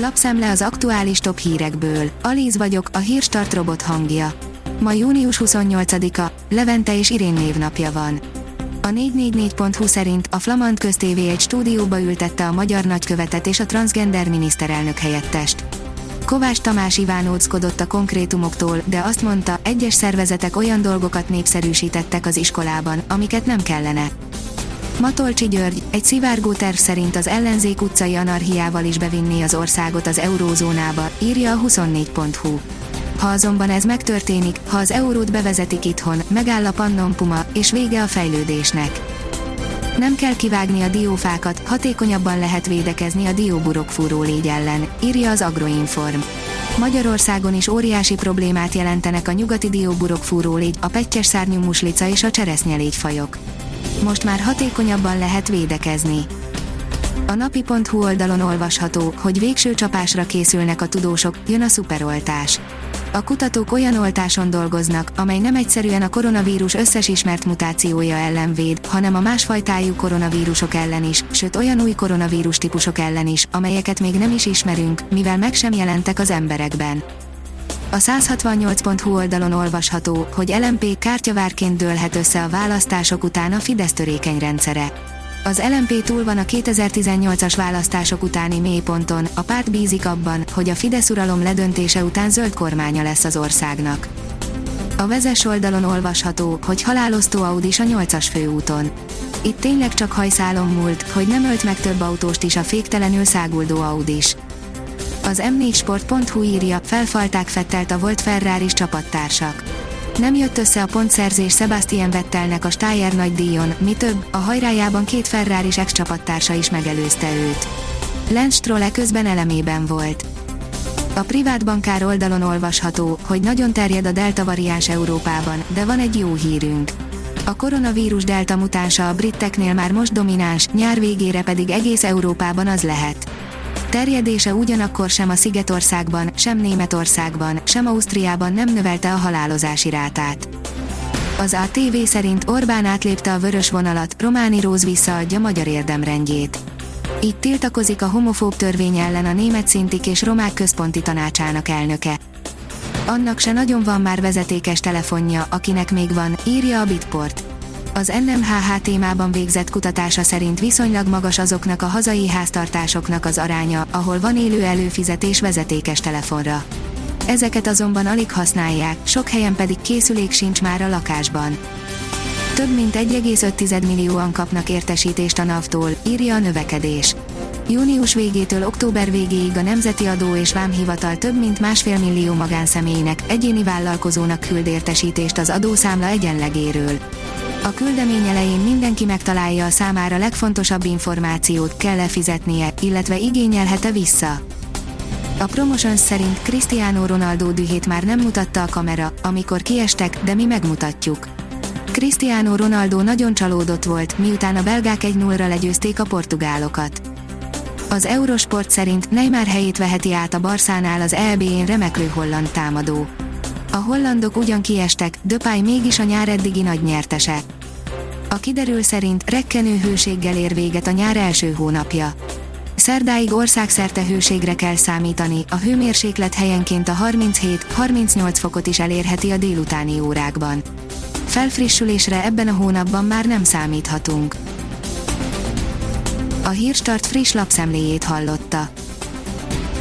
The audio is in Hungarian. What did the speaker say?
Lapszemle az aktuális top hírekből. Alíz vagyok, a hírstart robot hangja. Ma június 28-a, Levente és Irén névnapja van. A 444.hu szerint a Flamand köztévé egy stúdióba ültette a magyar nagykövetet és a transgender miniszterelnök helyettest. Kovács Tamás Ivánóckodott a konkrétumoktól, de azt mondta, egyes szervezetek olyan dolgokat népszerűsítettek az iskolában, amiket nem kellene. Matolcsi György, egy szivárgó terv szerint az ellenzék utcai anarhiával is bevinni az országot az eurózónába, írja a 24.hu. Ha azonban ez megtörténik, ha az eurót bevezetik itthon, megáll a Pannon Puma, és vége a fejlődésnek. Nem kell kivágni a diófákat, hatékonyabban lehet védekezni a dióburokfúró légy ellen, írja az Agroinform. Magyarországon is óriási problémát jelentenek a nyugati dióburokfúró légy, a petyes szárnyú muslica és a cseresznyelégy fajok. Most már hatékonyabban lehet védekezni. A napi.hu oldalon olvasható, hogy végső csapásra készülnek a tudósok, jön a szuperoltás. A kutatók olyan oltáson dolgoznak, amely nem egyszerűen a koronavírus összes ismert mutációja ellen véd, hanem a másfajtájú koronavírusok ellen is, sőt olyan új koronavírus típusok ellen is, amelyeket még nem is ismerünk, mivel meg sem jelentek az emberekben. A 168.hu oldalon olvasható, hogy LMP kártyavárként dőlhet össze a választások után a Fidesz törékeny rendszere. Az LMP túl van a 2018-as választások utáni mélyponton, a párt bízik abban, hogy a Fidesz uralom ledöntése után zöld kormánya lesz az országnak. A vezes oldalon olvasható, hogy halálosztó Audis a 8-as főúton. Itt tényleg csak hajszálon múlt, hogy nem ölt meg több autóst is a féktelenül száguldó Audis. Az m4sport.hu írja, felfalták Fettelt a volt ferrari csapattársak. Nem jött össze a pontszerzés Sebastian Vettelnek a Steyer nagy díjon, mi több, a hajrájában két ferrari ex-csapattársa is megelőzte őt. Lance Stroll közben elemében volt. A privát bankár oldalon olvasható, hogy nagyon terjed a delta variáns Európában, de van egy jó hírünk. A koronavírus delta mutánsa a briteknél már most domináns, nyár végére pedig egész Európában az lehet. Terjedése ugyanakkor sem a Szigetországban, sem Németországban, sem Ausztriában nem növelte a halálozási rátát. Az ATV szerint Orbán átlépte a vörös vonalat, Románi Róz visszaadja magyar érdemrendjét. Így tiltakozik a homofób törvény ellen a német szintik és romák központi tanácsának elnöke. Annak se nagyon van már vezetékes telefonja, akinek még van, írja a Bitport az NMHH témában végzett kutatása szerint viszonylag magas azoknak a hazai háztartásoknak az aránya, ahol van élő előfizetés vezetékes telefonra. Ezeket azonban alig használják, sok helyen pedig készülék sincs már a lakásban. Több mint 1,5 millióan kapnak értesítést a NAV-tól, írja a növekedés. Június végétől október végéig a Nemzeti Adó és Vámhivatal több mint másfél millió magánszemélynek, egyéni vállalkozónak küld értesítést az adószámla egyenlegéről. A küldemény elején mindenki megtalálja a számára legfontosabb információt, kell-e illetve igényelhet-e vissza. A Promotions szerint Cristiano Ronaldo dühét már nem mutatta a kamera, amikor kiestek, de mi megmutatjuk. Cristiano Ronaldo nagyon csalódott volt, miután a belgák 1-0-ra legyőzték a portugálokat. Az Eurosport szerint Neymar helyét veheti át a Barszánál az EB-n remeklő holland támadó. A hollandok ugyan kiestek, Döpály mégis a nyár eddigi nagy nyertese. A kiderül szerint rekkenő hőséggel ér véget a nyár első hónapja. Szerdáig országszerte hőségre kell számítani, a hőmérséklet helyenként a 37-38 fokot is elérheti a délutáni órákban. Felfrissülésre ebben a hónapban már nem számíthatunk. A Hírstart friss lapszemléjét hallotta.